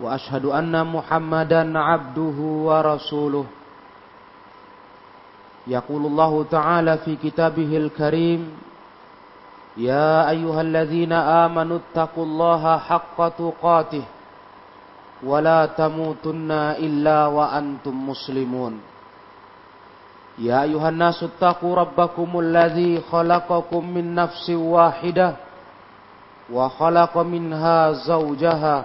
وأشهد أن محمدا عبده ورسوله يقول الله تعالى في كتابه الكريم يا أيها الذين آمنوا اتقوا الله حق تقاته ولا تموتن إلا وأنتم مسلمون يا أيها الناس اتقوا ربكم الذي خلقكم من نفس واحدة وخلق منها زوجها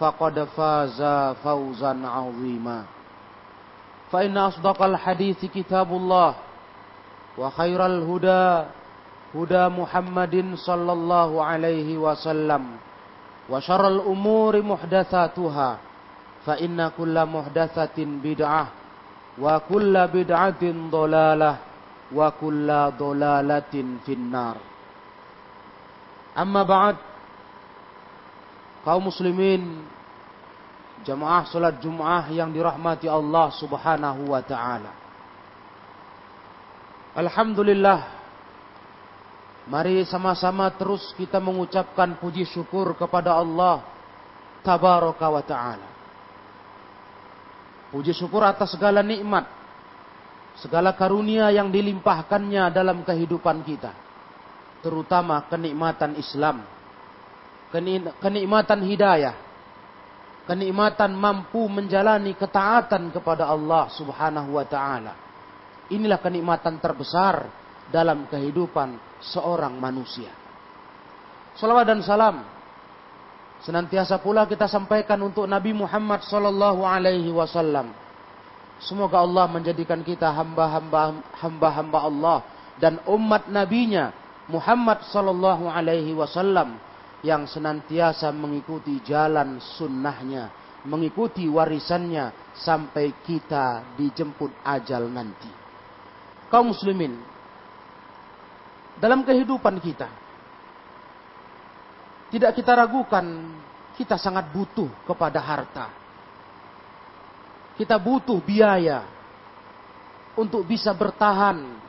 فقد فاز فوزا عظيما فإن أصدق الحديث كتاب الله وخير الهدى هدى محمد صلى الله عليه وسلم وشر الأمور محدثاتها فإن كل محدثة بدعة وكل بدعة ضلالة وكل ضلالة في النار أما بعد kaum muslimin jamaah salat Jumat yang dirahmati Allah Subhanahu wa taala. Alhamdulillah mari sama-sama terus kita mengucapkan puji syukur kepada Allah tabaraka wa taala. Puji syukur atas segala nikmat, segala karunia yang dilimpahkannya dalam kehidupan kita. Terutama kenikmatan Islam kenikmatan hidayah, kenikmatan mampu menjalani ketaatan kepada Allah Subhanahu wa taala. Inilah kenikmatan terbesar dalam kehidupan seorang manusia. Salawat dan salam senantiasa pula kita sampaikan untuk Nabi Muhammad sallallahu alaihi wasallam. Semoga Allah menjadikan kita hamba-hamba hamba-hamba Allah dan umat nabinya Muhammad sallallahu alaihi wasallam yang senantiasa mengikuti jalan sunnahnya, mengikuti warisannya sampai kita dijemput ajal nanti. Kaum muslimin, dalam kehidupan kita, tidak kita ragukan, kita sangat butuh kepada harta. Kita butuh biaya untuk bisa bertahan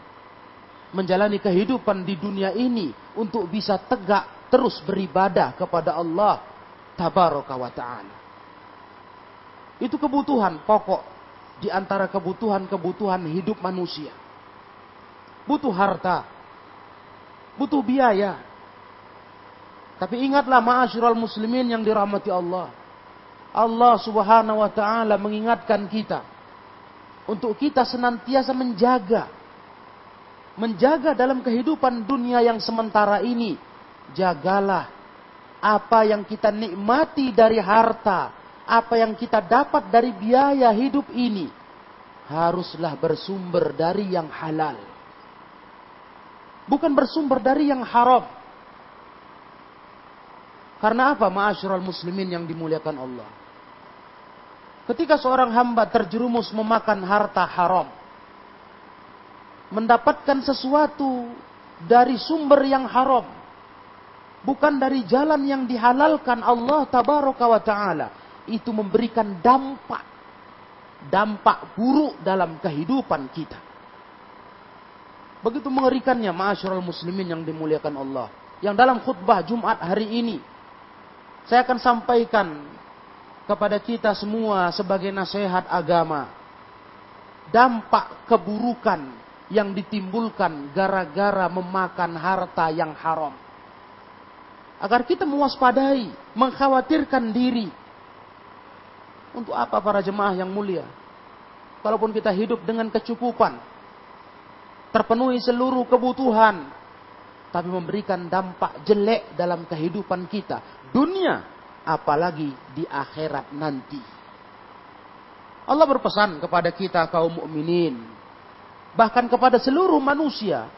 menjalani kehidupan di dunia ini untuk bisa tegak terus beribadah kepada Allah tabaraka wa taala. Itu kebutuhan pokok di antara kebutuhan-kebutuhan hidup manusia. Butuh harta, butuh biaya. Tapi ingatlah ma'asyiral muslimin yang dirahmati Allah. Allah Subhanahu wa taala mengingatkan kita untuk kita senantiasa menjaga menjaga dalam kehidupan dunia yang sementara ini jagalah apa yang kita nikmati dari harta, apa yang kita dapat dari biaya hidup ini, haruslah bersumber dari yang halal. Bukan bersumber dari yang haram. Karena apa ma'asyiral muslimin yang dimuliakan Allah? Ketika seorang hamba terjerumus memakan harta haram, mendapatkan sesuatu dari sumber yang haram, bukan dari jalan yang dihalalkan Allah tabaraka wa taala. Itu memberikan dampak. Dampak buruk dalam kehidupan kita. Begitu mengerikannya ma'asyiral muslimin yang dimuliakan Allah. Yang dalam khutbah Jumat hari ini. Saya akan sampaikan kepada kita semua sebagai nasihat agama. Dampak keburukan yang ditimbulkan gara-gara memakan harta yang haram agar kita mewaspadai, mengkhawatirkan diri. Untuk apa para jemaah yang mulia? kalaupun kita hidup dengan kecukupan, terpenuhi seluruh kebutuhan, tapi memberikan dampak jelek dalam kehidupan kita, dunia, apalagi di akhirat nanti. Allah berpesan kepada kita kaum mukminin, bahkan kepada seluruh manusia.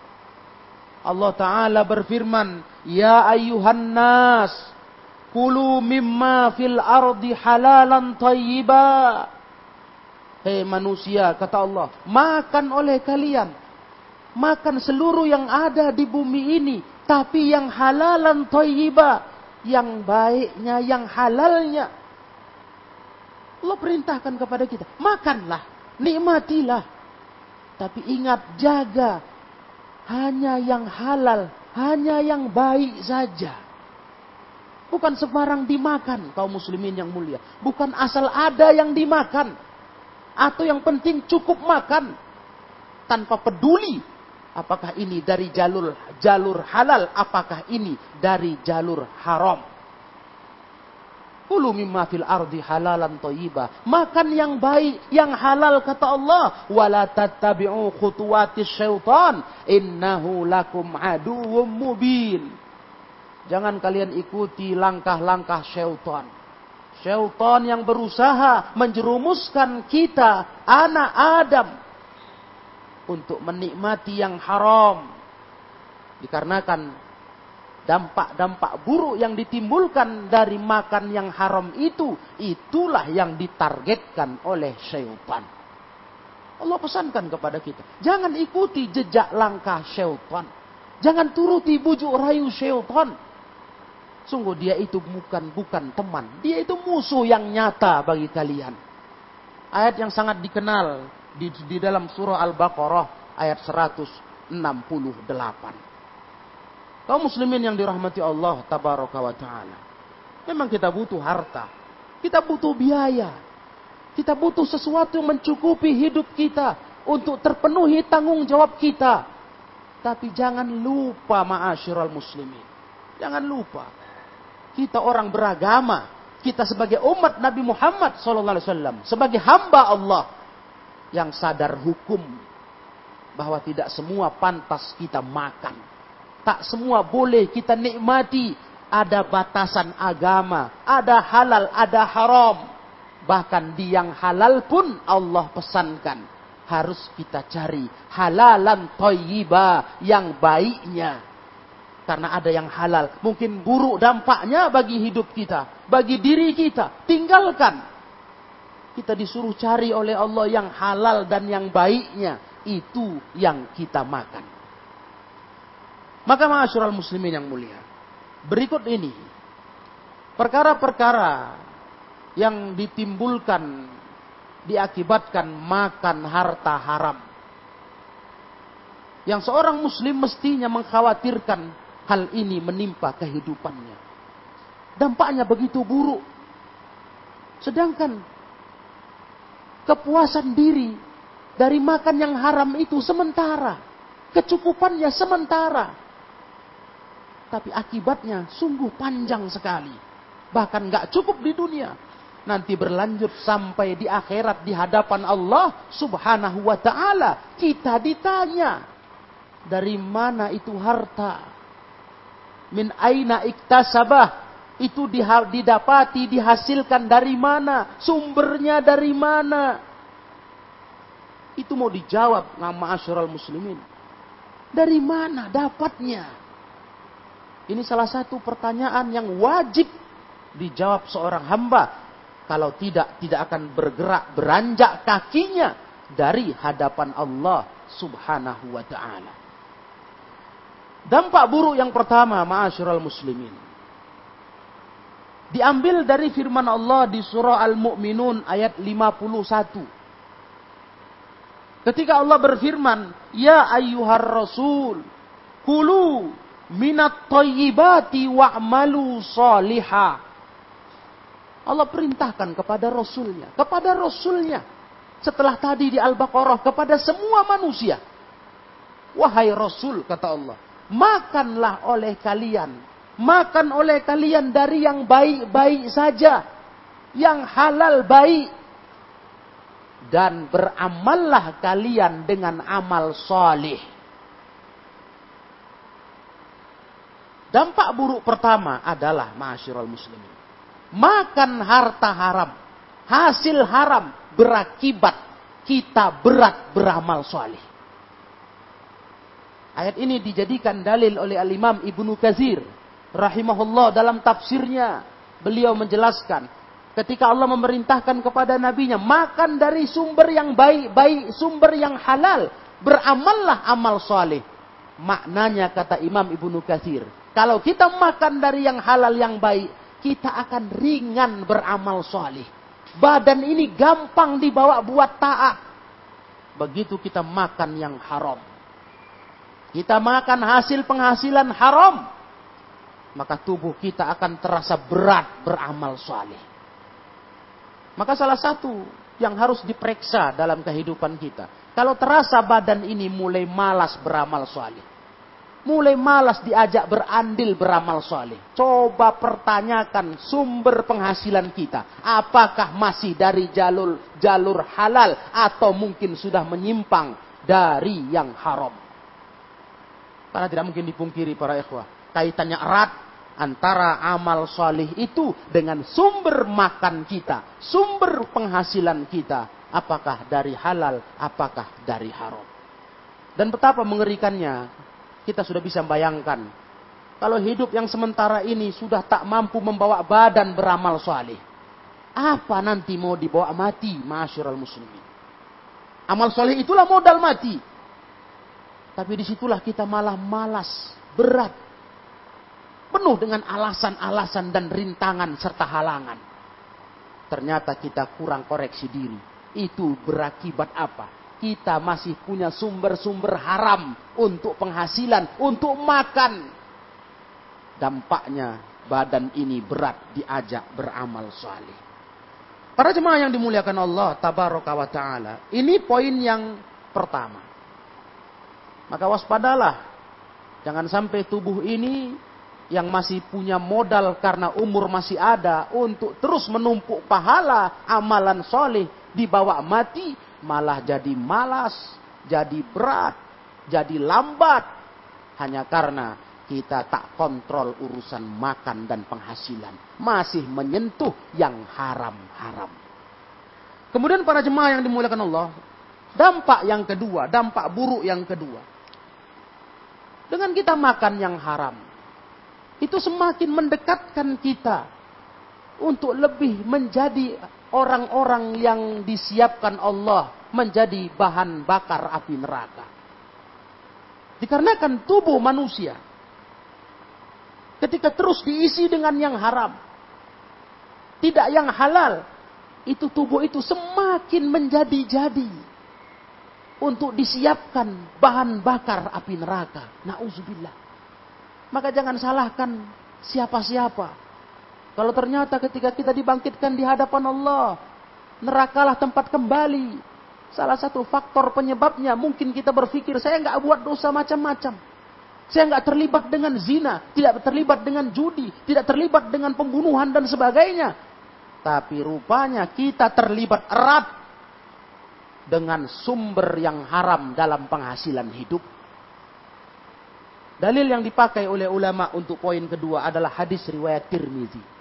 Allah Ta'ala berfirman, Ya ayuhan nas, kulu mimma fil ardi halalan tayyiba. Hei manusia, kata Allah, makan oleh kalian. Makan seluruh yang ada di bumi ini. Tapi yang halalan toyiba. Yang baiknya, yang halalnya. Allah perintahkan kepada kita. Makanlah, nikmatilah. Tapi ingat, jaga. Hanya yang halal, hanya yang baik saja. Bukan sembarang dimakan kaum muslimin yang mulia. Bukan asal ada yang dimakan atau yang penting cukup makan tanpa peduli apakah ini dari jalur jalur halal apakah ini dari jalur haram Kulu mimma fil ardi halalan thayyiba. Makan yang baik, yang halal kata Allah. Wala tattabi'u khutuwatis syaitan. Innahu lakum aduwwum mubin. Jangan kalian ikuti langkah-langkah syaitan. Syaitan yang berusaha menjerumuskan kita, anak Adam, untuk menikmati yang haram. Dikarenakan dampak-dampak buruk yang ditimbulkan dari makan yang haram itu, itulah yang ditargetkan oleh syaitan. Allah pesankan kepada kita, jangan ikuti jejak langkah syaitan. Jangan turuti bujuk rayu syaitan. Sungguh dia itu bukan bukan teman. Dia itu musuh yang nyata bagi kalian. Ayat yang sangat dikenal di, di dalam surah Al-Baqarah ayat 168. Kaum muslimin yang dirahmati Allah tabaraka wa taala. Memang kita butuh harta. Kita butuh biaya. Kita butuh sesuatu yang mencukupi hidup kita untuk terpenuhi tanggung jawab kita. Tapi jangan lupa ma'asyiral muslimin. Jangan lupa kita orang beragama, kita sebagai umat Nabi Muhammad SAW, sebagai hamba Allah yang sadar hukum bahwa tidak semua pantas kita makan. Tak semua boleh kita nikmati. Ada batasan agama, ada halal, ada haram. Bahkan di yang halal pun Allah pesankan. Harus kita cari halalan toyiba yang baiknya karena ada yang halal. Mungkin buruk dampaknya bagi hidup kita. Bagi diri kita. Tinggalkan. Kita disuruh cari oleh Allah yang halal dan yang baiknya. Itu yang kita makan. Maka ma'asyiral muslimin yang mulia. Berikut ini. Perkara-perkara yang ditimbulkan diakibatkan makan harta haram. Yang seorang muslim mestinya mengkhawatirkan hal ini menimpa kehidupannya. Dampaknya begitu buruk. Sedangkan kepuasan diri dari makan yang haram itu sementara. Kecukupannya sementara. Tapi akibatnya sungguh panjang sekali. Bahkan gak cukup di dunia. Nanti berlanjut sampai di akhirat di hadapan Allah subhanahu wa ta'ala. Kita ditanya. Dari mana itu harta? min aina iktasabah itu didapati dihasilkan dari mana sumbernya dari mana itu mau dijawab nama asyural muslimin dari mana dapatnya ini salah satu pertanyaan yang wajib dijawab seorang hamba kalau tidak tidak akan bergerak beranjak kakinya dari hadapan Allah Subhanahu wa taala Dampak buruk yang pertama, ma'asyiral muslimin. Diambil dari firman Allah di surah Al-Mu'minun ayat 51. Ketika Allah berfirman, Ya ayyuhar rasul, kulu minat tayyibati wa'malu salihah. Allah perintahkan kepada Rasulnya. Kepada Rasulnya. Setelah tadi di Al-Baqarah. Kepada semua manusia. Wahai Rasul, kata Allah makanlah oleh kalian. Makan oleh kalian dari yang baik-baik saja. Yang halal baik. dan beramallah kalian dengan amal soleh. Dampak buruk pertama adalah masyirul muslimin. Makan harta haram. Hasil haram berakibat kita berat beramal soleh. Ayat ini dijadikan dalil oleh Al-Imam Ibnu Kazir. Rahimahullah dalam tafsirnya. Beliau menjelaskan Ketika Allah memerintahkan kepada nabinya, makan dari sumber yang baik-baik, sumber yang halal. Beramallah amal soleh. Maknanya kata Imam Ibnu Katsir, kalau kita makan dari yang halal yang baik, kita akan ringan beramal soleh. Badan ini gampang dibawa buat taat. Begitu kita makan yang haram. Kita makan hasil penghasilan haram. Maka tubuh kita akan terasa berat beramal soleh. Maka salah satu yang harus diperiksa dalam kehidupan kita. Kalau terasa badan ini mulai malas beramal soleh. Mulai malas diajak berandil beramal soleh. Coba pertanyakan sumber penghasilan kita. Apakah masih dari jalur jalur halal atau mungkin sudah menyimpang dari yang haram. Karena tidak mungkin dipungkiri para ikhwah. Kaitannya erat antara amal soleh itu dengan sumber makan kita, sumber penghasilan kita, apakah dari halal, apakah dari haram. Dan betapa mengerikannya, kita sudah bisa bayangkan, kalau hidup yang sementara ini sudah tak mampu membawa badan beramal soleh, apa nanti mau dibawa mati, masyarakat muslimin. Amal soleh itulah modal mati. Tapi di situlah kita malah malas, berat, penuh dengan alasan-alasan dan rintangan serta halangan. Ternyata kita kurang koreksi diri. Itu berakibat apa? Kita masih punya sumber-sumber haram untuk penghasilan, untuk makan. Dampaknya badan ini berat diajak beramal soleh. Para jemaah yang dimuliakan Allah tabaraka wa taala, ini poin yang pertama. Maka waspadalah jangan sampai tubuh ini yang masih punya modal karena umur masih ada untuk terus menumpuk pahala amalan soleh dibawa mati malah jadi malas, jadi berat, jadi lambat hanya karena kita tak kontrol urusan makan dan penghasilan masih menyentuh yang haram-haram. Kemudian para jemaah yang dimuliakan Allah, dampak yang kedua, dampak buruk yang kedua. Dengan kita makan yang haram, itu semakin mendekatkan kita untuk lebih menjadi orang-orang yang disiapkan Allah menjadi bahan bakar api neraka. Dikarenakan tubuh manusia ketika terus diisi dengan yang haram, tidak yang halal, itu tubuh itu semakin menjadi-jadi untuk disiapkan bahan bakar api neraka. Nauzubillah. Maka jangan salahkan siapa-siapa. Kalau ternyata ketika kita dibangkitkan di hadapan Allah, nerakalah tempat kembali. Salah satu faktor penyebabnya mungkin kita berpikir saya nggak buat dosa macam-macam. Saya nggak terlibat dengan zina, tidak terlibat dengan judi, tidak terlibat dengan pembunuhan dan sebagainya. Tapi rupanya kita terlibat erat dengan sumber yang haram dalam penghasilan hidup. Dalil yang dipakai oleh ulama untuk poin kedua adalah hadis riwayat Tirmizi.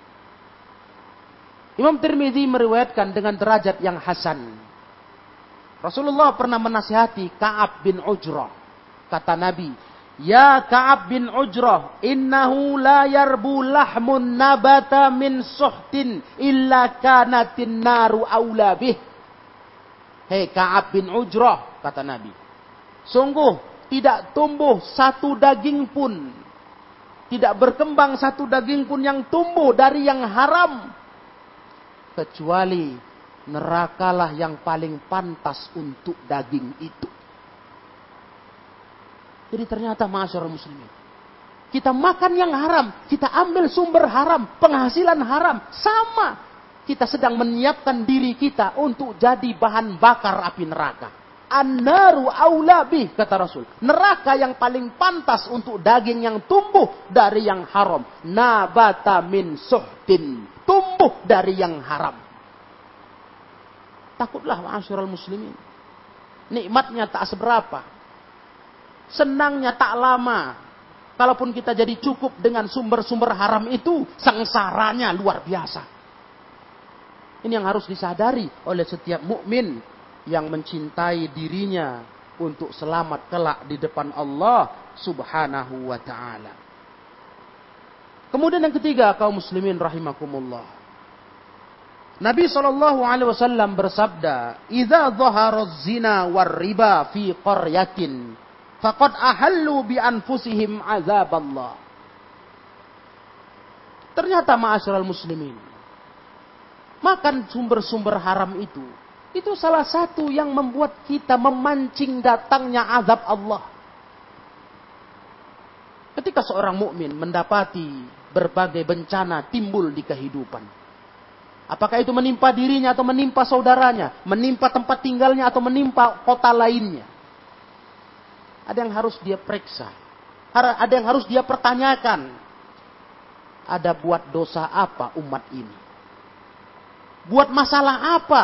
Imam Tirmizi meriwayatkan dengan derajat yang hasan. Rasulullah pernah menasihati Ka'ab bin Ujrah. Kata Nabi, Ya Ka'ab bin Ujrah, innahu la yarbu lahmun nabata min suhtin illa kanatin naru awla bih. Hei Ka'ab bin Ujrah, kata Nabi. Sungguh tidak tumbuh satu daging pun. Tidak berkembang satu daging pun yang tumbuh dari yang haram. Kecuali nerakalah yang paling pantas untuk daging itu. Jadi ternyata masyarakat muslimin. Kita makan yang haram, kita ambil sumber haram, penghasilan haram, sama. Kita sedang menyiapkan diri kita untuk jadi bahan bakar api neraka. An-naru aulabi kata Rasul. Neraka yang paling pantas untuk daging yang tumbuh dari yang haram. Nabata min suhtin. Tumbuh dari yang haram. Takutlah ma'asyiral muslimin. Nikmatnya tak seberapa. Senangnya tak lama. Kalaupun kita jadi cukup dengan sumber-sumber haram itu, sengsaranya luar biasa. Ini yang harus disadari oleh setiap mukmin yang mencintai dirinya untuk selamat kelak di depan Allah Subhanahu wa taala. Kemudian yang ketiga kaum muslimin rahimakumullah. Nabi sallallahu alaihi wasallam bersabda, "Idza dhahara zina war riba fi qaryatin, faqad ahallu bi anfusihim azab Allah." Ternyata ma'asyiral muslimin, makan sumber-sumber haram itu itu salah satu yang membuat kita memancing datangnya azab Allah. Ketika seorang mukmin mendapati berbagai bencana timbul di kehidupan. Apakah itu menimpa dirinya atau menimpa saudaranya, menimpa tempat tinggalnya atau menimpa kota lainnya. Ada yang harus dia periksa. Ada yang harus dia pertanyakan. Ada buat dosa apa umat ini? Buat masalah apa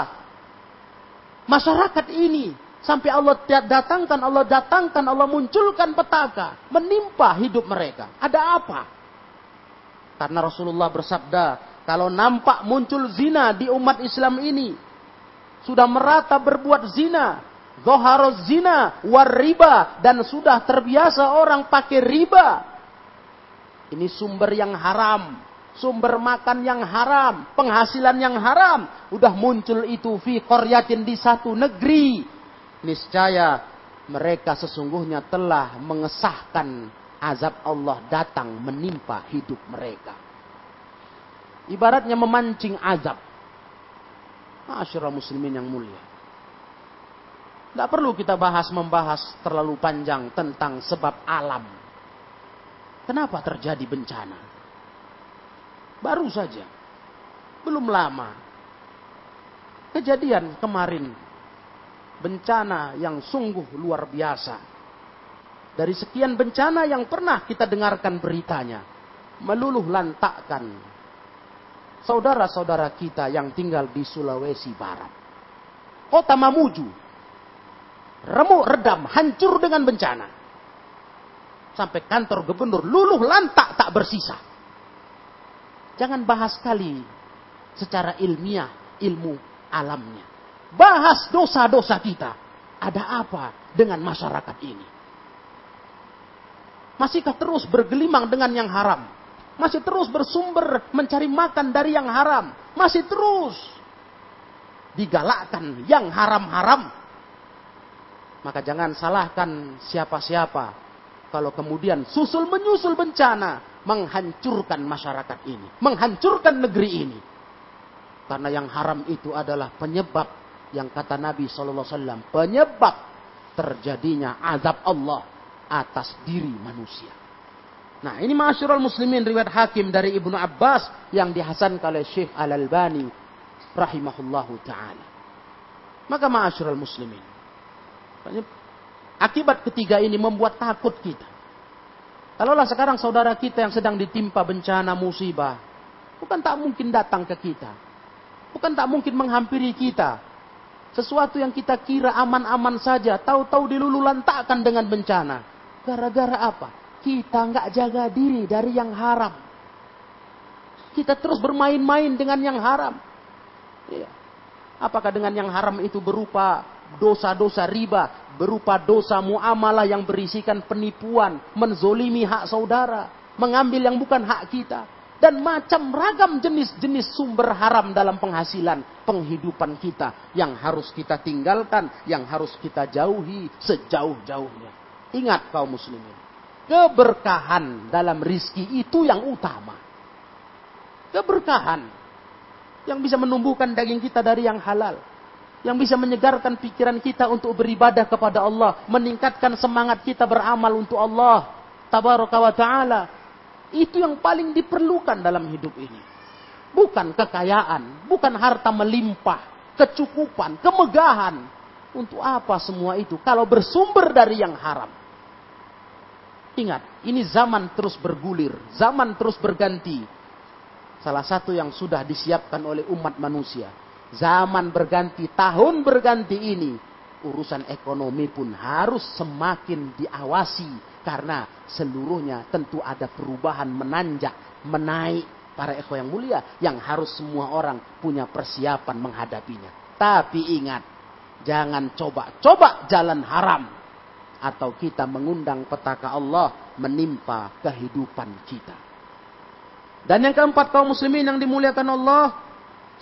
masyarakat ini sampai Allah datangkan, Allah datangkan, Allah munculkan petaka menimpa hidup mereka. Ada apa? Karena Rasulullah bersabda, kalau nampak muncul zina di umat Islam ini, sudah merata berbuat zina, zoharoz zina, war riba, dan sudah terbiasa orang pakai riba. Ini sumber yang haram, sumber makan yang haram, penghasilan yang haram, udah muncul itu fi koryatin di satu negeri. Niscaya mereka sesungguhnya telah mengesahkan azab Allah datang menimpa hidup mereka. Ibaratnya memancing azab. Masyarakat muslimin yang mulia. Tidak perlu kita bahas membahas terlalu panjang tentang sebab alam. Kenapa terjadi bencana? Baru saja. Belum lama. Kejadian kemarin. Bencana yang sungguh luar biasa dari sekian bencana yang pernah kita dengarkan beritanya. Meluluh lantakkan saudara-saudara kita yang tinggal di Sulawesi Barat. Kota Mamuju. Remuk redam, hancur dengan bencana. Sampai kantor gubernur luluh lantak tak bersisa. Jangan bahas kali secara ilmiah, ilmu alamnya. Bahas dosa-dosa kita. Ada apa dengan masyarakat ini? Masihkah terus bergelimang dengan yang haram? Masih terus bersumber mencari makan dari yang haram? Masih terus digalakkan yang haram-haram? Maka jangan salahkan siapa-siapa kalau kemudian susul menyusul bencana menghancurkan masyarakat ini, menghancurkan negeri ini. Karena yang haram itu adalah penyebab yang kata Nabi SAW, penyebab terjadinya azab Allah atas diri manusia. Nah ini masyurul muslimin riwayat hakim dari Ibnu Abbas yang dihasankan oleh Syekh Al-Albani rahimahullahu ta'ala. Maka masyurul muslimin. Akibat ketiga ini membuat takut kita. Kalaulah sekarang saudara kita yang sedang ditimpa bencana musibah. Bukan tak mungkin datang ke kita. Bukan tak mungkin menghampiri kita. Sesuatu yang kita kira aman-aman saja. Tahu-tahu dilululantakkan dengan bencana. Gara-gara apa? Kita nggak jaga diri dari yang haram. Kita terus bermain-main dengan yang haram. Ya. Apakah dengan yang haram itu berupa dosa-dosa riba, berupa dosa muamalah yang berisikan penipuan, menzolimi hak saudara, mengambil yang bukan hak kita, dan macam ragam jenis-jenis sumber haram dalam penghasilan penghidupan kita yang harus kita tinggalkan, yang harus kita jauhi sejauh-jauhnya. Ingat kaum muslimin. Keberkahan dalam rizki itu yang utama. Keberkahan. Yang bisa menumbuhkan daging kita dari yang halal. Yang bisa menyegarkan pikiran kita untuk beribadah kepada Allah. Meningkatkan semangat kita beramal untuk Allah. Tabaraka wa ta'ala. Itu yang paling diperlukan dalam hidup ini. Bukan kekayaan. Bukan harta melimpah. Kecukupan. Kemegahan. Untuk apa semua itu? Kalau bersumber dari yang haram. Ingat, ini zaman terus bergulir, zaman terus berganti. Salah satu yang sudah disiapkan oleh umat manusia, zaman berganti, tahun berganti ini, urusan ekonomi pun harus semakin diawasi karena seluruhnya tentu ada perubahan menanjak, menaik para eko yang mulia yang harus semua orang punya persiapan menghadapinya. Tapi ingat, jangan coba-coba jalan haram atau kita mengundang petaka Allah menimpa kehidupan kita. Dan yang keempat kaum muslimin yang dimuliakan Allah,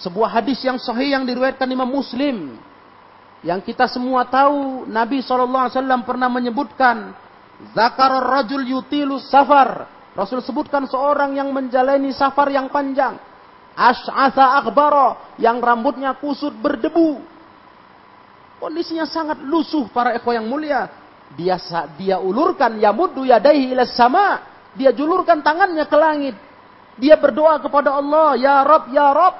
sebuah hadis yang sahih yang diriwayatkan Imam Muslim yang kita semua tahu Nabi SAW pernah menyebutkan Zakar rajul yutilu safar. Rasul sebutkan seorang yang menjalani safar yang panjang. Ash'asa akbara. Yang rambutnya kusut berdebu. Kondisinya sangat lusuh para ekor yang mulia. Dia dia ulurkan yamuddu yadaihi ila sama. Dia julurkan tangannya ke langit. Dia berdoa kepada Allah, ya Rob, ya Rob.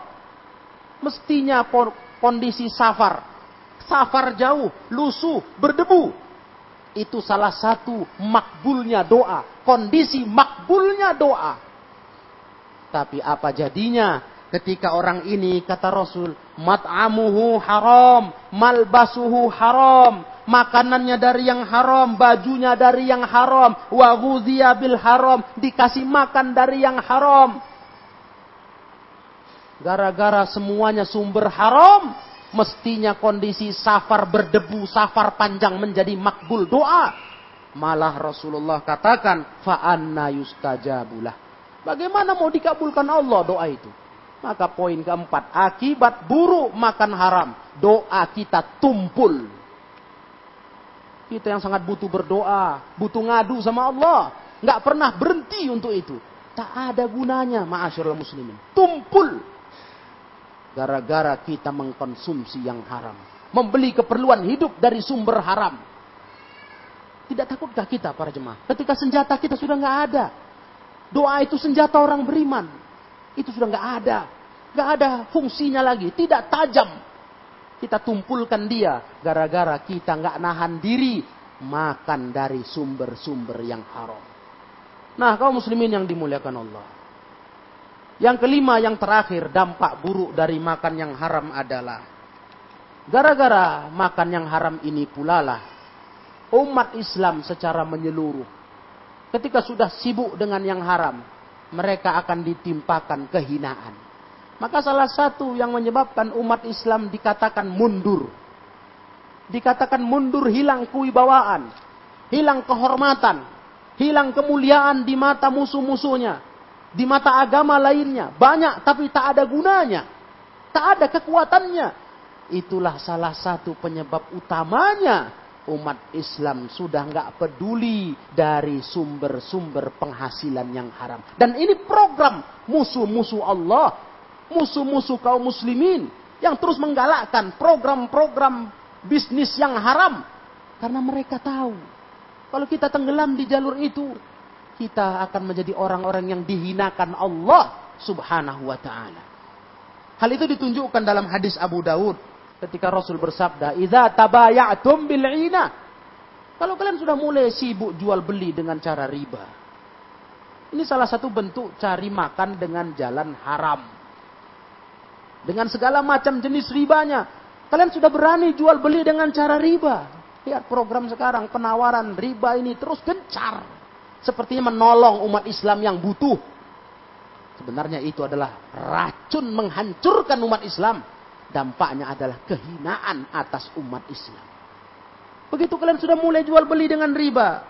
Mestinya kondisi safar. Safar jauh, lusuh, berdebu. Itu salah satu makbulnya doa. Kondisi makbulnya doa. Tapi apa jadinya ketika orang ini kata Rasul, mat'amuhu haram, malbasuhu haram, makanannya dari yang haram, bajunya dari yang haram, wa bil haram, dikasih makan dari yang haram. Gara-gara semuanya sumber haram, mestinya kondisi safar berdebu, safar panjang menjadi makbul doa. Malah Rasulullah katakan, fa'anna yustajabulah. Bagaimana mau dikabulkan Allah doa itu? Maka poin keempat, akibat buruk makan haram, doa kita tumpul. Kita yang sangat butuh berdoa, butuh ngadu sama Allah. Nggak pernah berhenti untuk itu. Tak ada gunanya, ma'asyurul muslimin. Tumpul. Gara-gara kita mengkonsumsi yang haram. Membeli keperluan hidup dari sumber haram. Tidak takutkah kita para jemaah? Ketika senjata kita sudah nggak ada. Doa itu senjata orang beriman. Itu sudah nggak ada. Nggak ada fungsinya lagi. Tidak tajam kita tumpulkan dia gara-gara kita nggak nahan diri makan dari sumber-sumber yang haram. Nah, kaum muslimin yang dimuliakan Allah. Yang kelima, yang terakhir, dampak buruk dari makan yang haram adalah gara-gara makan yang haram ini pula lah umat Islam secara menyeluruh ketika sudah sibuk dengan yang haram, mereka akan ditimpakan kehinaan. Maka salah satu yang menyebabkan umat Islam dikatakan mundur. Dikatakan mundur hilang kewibawaan. Hilang kehormatan. Hilang kemuliaan di mata musuh-musuhnya. Di mata agama lainnya. Banyak tapi tak ada gunanya. Tak ada kekuatannya. Itulah salah satu penyebab utamanya umat Islam sudah nggak peduli dari sumber-sumber penghasilan yang haram. Dan ini program musuh-musuh Allah musuh-musuh kaum muslimin yang terus menggalakkan program-program bisnis yang haram karena mereka tahu kalau kita tenggelam di jalur itu kita akan menjadi orang-orang yang dihinakan Allah Subhanahu wa taala. Hal itu ditunjukkan dalam hadis Abu Daud ketika Rasul bersabda, "Idza tabayatum bil Kalau kalian sudah mulai sibuk jual beli dengan cara riba. Ini salah satu bentuk cari makan dengan jalan haram. Dengan segala macam jenis ribanya. Kalian sudah berani jual beli dengan cara riba. Lihat program sekarang, penawaran riba ini terus gencar. Sepertinya menolong umat Islam yang butuh. Sebenarnya itu adalah racun menghancurkan umat Islam. Dampaknya adalah kehinaan atas umat Islam. Begitu kalian sudah mulai jual beli dengan riba.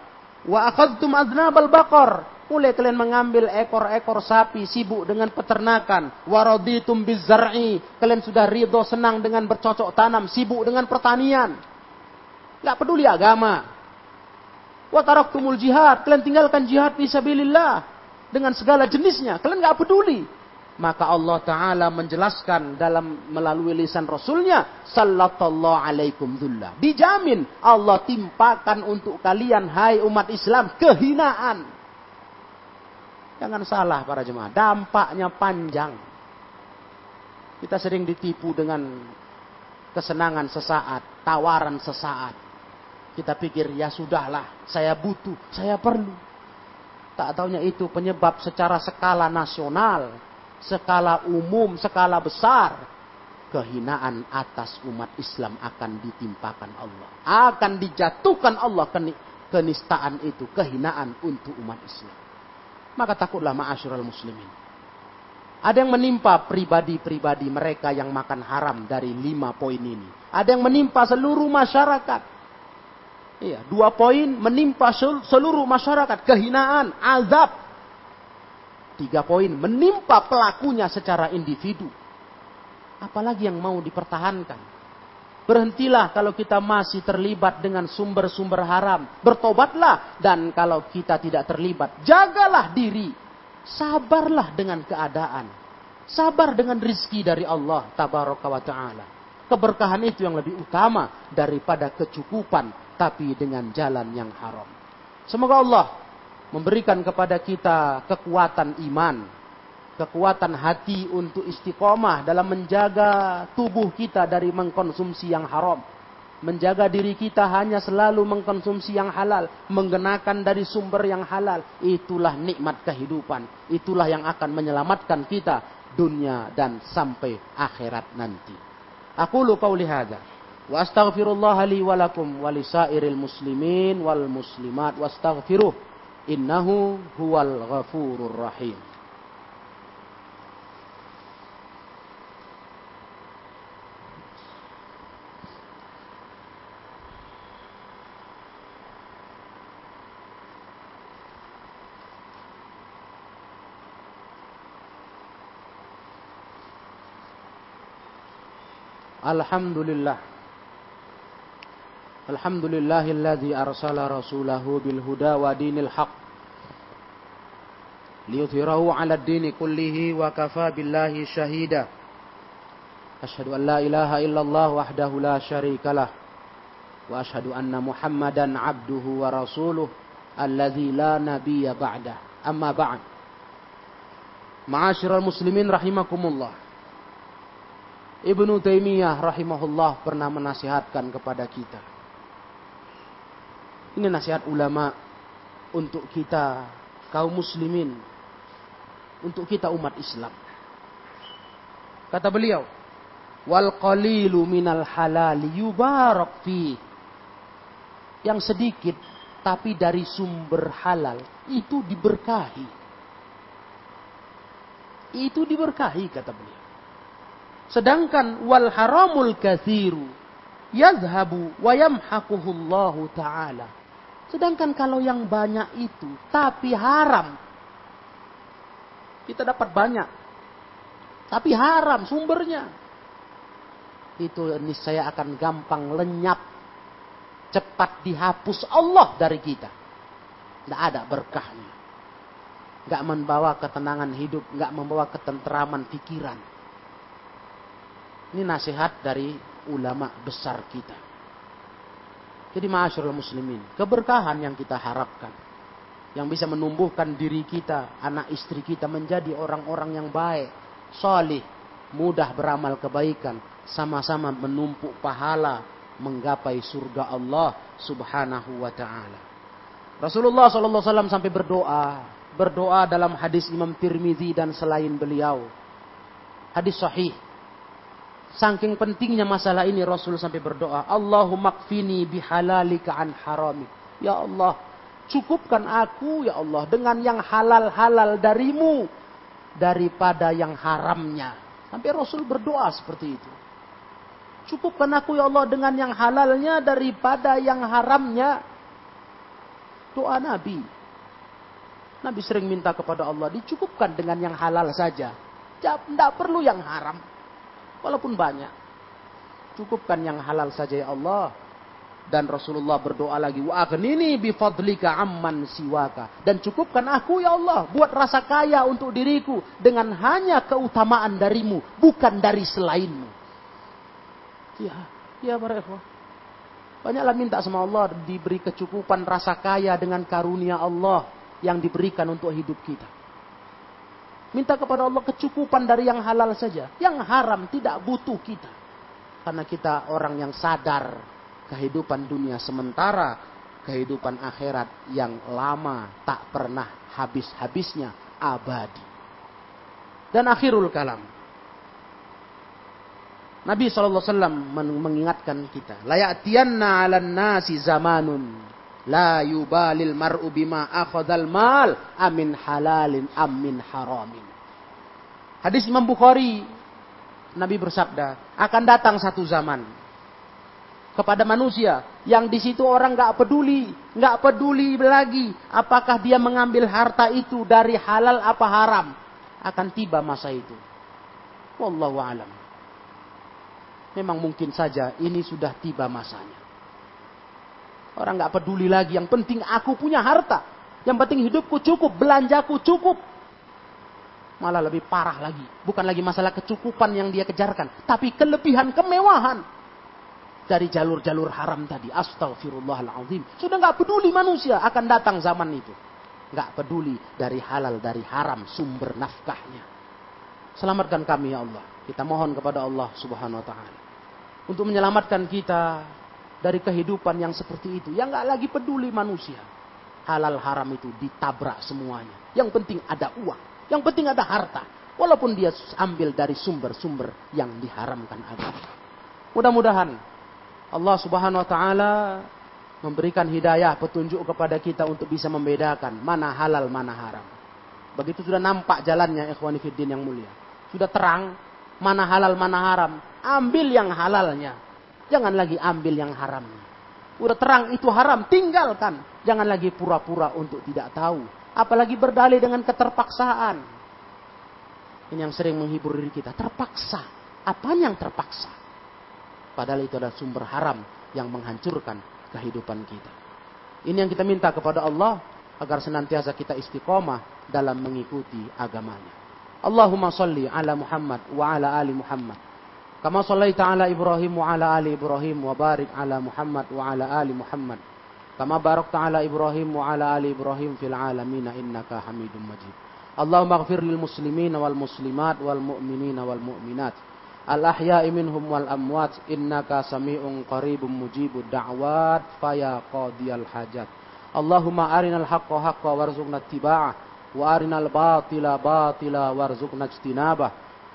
Wa akhadtum aznabal baqar. Mulai kalian mengambil ekor-ekor sapi sibuk dengan peternakan. Waraditum bizar'i. Kalian sudah ridho senang dengan bercocok tanam. Sibuk dengan pertanian. Gak peduli agama. Wataraktumul jihad. Kalian tinggalkan jihad fisabilillah. Dengan segala jenisnya. Kalian gak peduli. Maka Allah Ta'ala menjelaskan dalam melalui lisan Rasulnya. Sallallahu alaikum dhullah. Dijamin Allah timpakan untuk kalian hai umat Islam kehinaan Jangan salah para jemaah, dampaknya panjang. Kita sering ditipu dengan kesenangan sesaat, tawaran sesaat. Kita pikir ya sudahlah, saya butuh, saya perlu. Tak taunya itu penyebab secara skala nasional, skala umum, skala besar. kehinaan atas umat Islam akan ditimpakan Allah. Akan dijatuhkan Allah kenistaan itu, kehinaan untuk umat Islam. Maka takutlah ma'asyiral muslimin. Ada yang menimpa pribadi-pribadi mereka yang makan haram dari lima poin ini. Ada yang menimpa seluruh masyarakat. Iya, dua poin menimpa seluruh masyarakat, kehinaan, azab. Tiga poin menimpa pelakunya secara individu Apalagi yang mau dipertahankan. Berhentilah kalau kita masih terlibat dengan sumber-sumber haram. Bertobatlah. Dan kalau kita tidak terlibat, jagalah diri. Sabarlah dengan keadaan. Sabar dengan rizki dari Allah tabaraka wa ta'ala. Keberkahan itu yang lebih utama daripada kecukupan. Tapi dengan jalan yang haram. Semoga Allah memberikan kepada kita kekuatan iman kekuatan hati untuk istiqomah dalam menjaga tubuh kita dari mengkonsumsi yang haram. Menjaga diri kita hanya selalu mengkonsumsi yang halal. Menggenakan dari sumber yang halal. Itulah nikmat kehidupan. Itulah yang akan menyelamatkan kita. Dunia dan sampai akhirat nanti. Aku lu qawli hadha. Wa astaghfirullah li walakum walisairil muslimin wal muslimat. Wa astaghfiruh. Innahu huwal ghafurur rahim. الحمد لله الحمد لله الذي أرسل رسوله بالهدى ودين الحق ليظهره على الدين كله وكفى بالله شهيدا. أشهد أن لا إله إلا الله وحده لا شريك له وأشهد أن محمدا عبده ورسوله الذي لا نبي بعده. أما بعد معاشر المسلمين رحمكم الله Ibnu Taimiyah rahimahullah pernah menasihatkan kepada kita. Ini nasihat ulama untuk kita kaum muslimin, untuk kita umat Islam. Kata beliau, wal qalilu minal halal yubarak fi. Yang sedikit tapi dari sumber halal itu diberkahi. Itu diberkahi kata beliau. Sedangkan wal haramul kathiru yazhabu wa yamhaquhullahu ta'ala. Sedangkan kalau yang banyak itu tapi haram. Kita dapat banyak. Tapi haram sumbernya. Itu niscaya akan gampang lenyap. Cepat dihapus Allah dari kita. Tidak ada berkahnya. Gak membawa ketenangan hidup. Gak membawa ketentraman pikiran ini nasihat dari ulama besar kita. Jadi ma'asyurul muslimin, keberkahan yang kita harapkan. Yang bisa menumbuhkan diri kita, anak istri kita menjadi orang-orang yang baik, solih, mudah beramal kebaikan, sama-sama menumpuk pahala menggapai surga Allah Subhanahu wa taala. Rasulullah SAW sampai berdoa, berdoa dalam hadis Imam Tirmizi dan selain beliau. Hadis sahih Saking pentingnya masalah ini Rasul sampai berdoa, Allahumma kfini bihalalika an harami. Ya Allah, cukupkan aku ya Allah dengan yang halal-halal darimu daripada yang haramnya. Sampai Rasul berdoa seperti itu. Cukupkan aku ya Allah dengan yang halalnya daripada yang haramnya. Doa Nabi. Nabi sering minta kepada Allah dicukupkan dengan yang halal saja. Tidak perlu yang haram. Walaupun banyak. Cukupkan yang halal saja ya Allah. Dan Rasulullah berdoa lagi. Wa aghnini bifadlika amman siwaka. Dan cukupkan aku ya Allah. Buat rasa kaya untuk diriku. Dengan hanya keutamaan darimu. Bukan dari selainmu. Ya, ya para. Banyaklah minta sama Allah diberi kecukupan rasa kaya dengan karunia Allah yang diberikan untuk hidup kita. Minta kepada Allah kecukupan dari yang halal saja. Yang haram tidak butuh kita. Karena kita orang yang sadar kehidupan dunia sementara, kehidupan akhirat yang lama tak pernah habis-habisnya abadi. Dan akhirul kalam. Nabi SAW mengingatkan kita. Layatiyanna ala nasi zamanun. La yubalil mar'u bima akhadal mal. Amin halalin amin haramin. Hadis Imam Bukhari. Nabi bersabda. Akan datang satu zaman. Kepada manusia. Yang di situ orang gak peduli. Gak peduli lagi. Apakah dia mengambil harta itu dari halal apa haram. Akan tiba masa itu. Wallahu alam memang mungkin saja ini sudah tiba masanya. Orang nggak peduli lagi. Yang penting aku punya harta. Yang penting hidupku cukup, belanjaku cukup. Malah lebih parah lagi. Bukan lagi masalah kecukupan yang dia kejarkan. Tapi kelebihan, kemewahan. Dari jalur-jalur haram tadi. Astagfirullahaladzim. Sudah nggak peduli manusia akan datang zaman itu. Nggak peduli dari halal, dari haram, sumber nafkahnya. Selamatkan kami ya Allah. Kita mohon kepada Allah subhanahu wa ta'ala untuk menyelamatkan kita dari kehidupan yang seperti itu. Yang nggak lagi peduli manusia. Halal haram itu ditabrak semuanya. Yang penting ada uang. Yang penting ada harta. Walaupun dia ambil dari sumber-sumber yang diharamkan agama. Mudah-mudahan Allah subhanahu wa ta'ala memberikan hidayah petunjuk kepada kita untuk bisa membedakan mana halal mana haram. Begitu sudah nampak jalannya ikhwani fiddin yang mulia. Sudah terang mana halal mana haram ambil yang halalnya. Jangan lagi ambil yang haramnya. Udah terang itu haram, tinggalkan. Jangan lagi pura-pura untuk tidak tahu. Apalagi berdalih dengan keterpaksaan. Ini yang sering menghibur diri kita. Terpaksa. Apa yang terpaksa? Padahal itu adalah sumber haram yang menghancurkan kehidupan kita. Ini yang kita minta kepada Allah agar senantiasa kita istiqomah dalam mengikuti agamanya. Allahumma salli ala Muhammad wa ala ali Muhammad Kama sallaita ala Ibrahim wa ala ali Ibrahim wa barik ala Muhammad wa ala ali Muhammad. Kama barakta ala Ibrahim wa ala ali Ibrahim fil alamin innaka Hamidum Majid. Allahumma ighfir lil muslimin wal muslimat wal mu'minina wal mu'minat. Al ahya'i minhum wal amwat innaka sami'un qaribum mujibud da'wat faya qadiyal hajat. Allahumma haqqa haqqa warzuqna ittiba'ah wa arinal.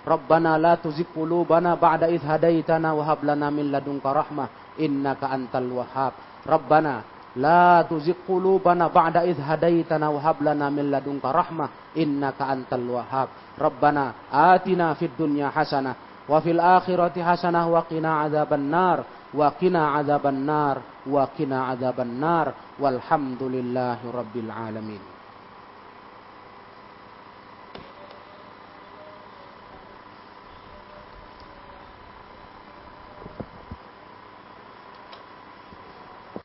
Rabbana la tuzigh qulubana ba'da idh hadaitana wa hab lana min ladunka rahmah innaka antal wahhab. Rabbana la tuzigh qulubana ba'da idh hadaitana wa hab lana min ladunka rahmah innaka antal wahhab. Rabbana atina fid dunya hasanah wa fil akhirati hasanah wa qina adzaban nar wa qina adzaban nar wa qina adzaban nar walhamdulillahi rabbil alamin.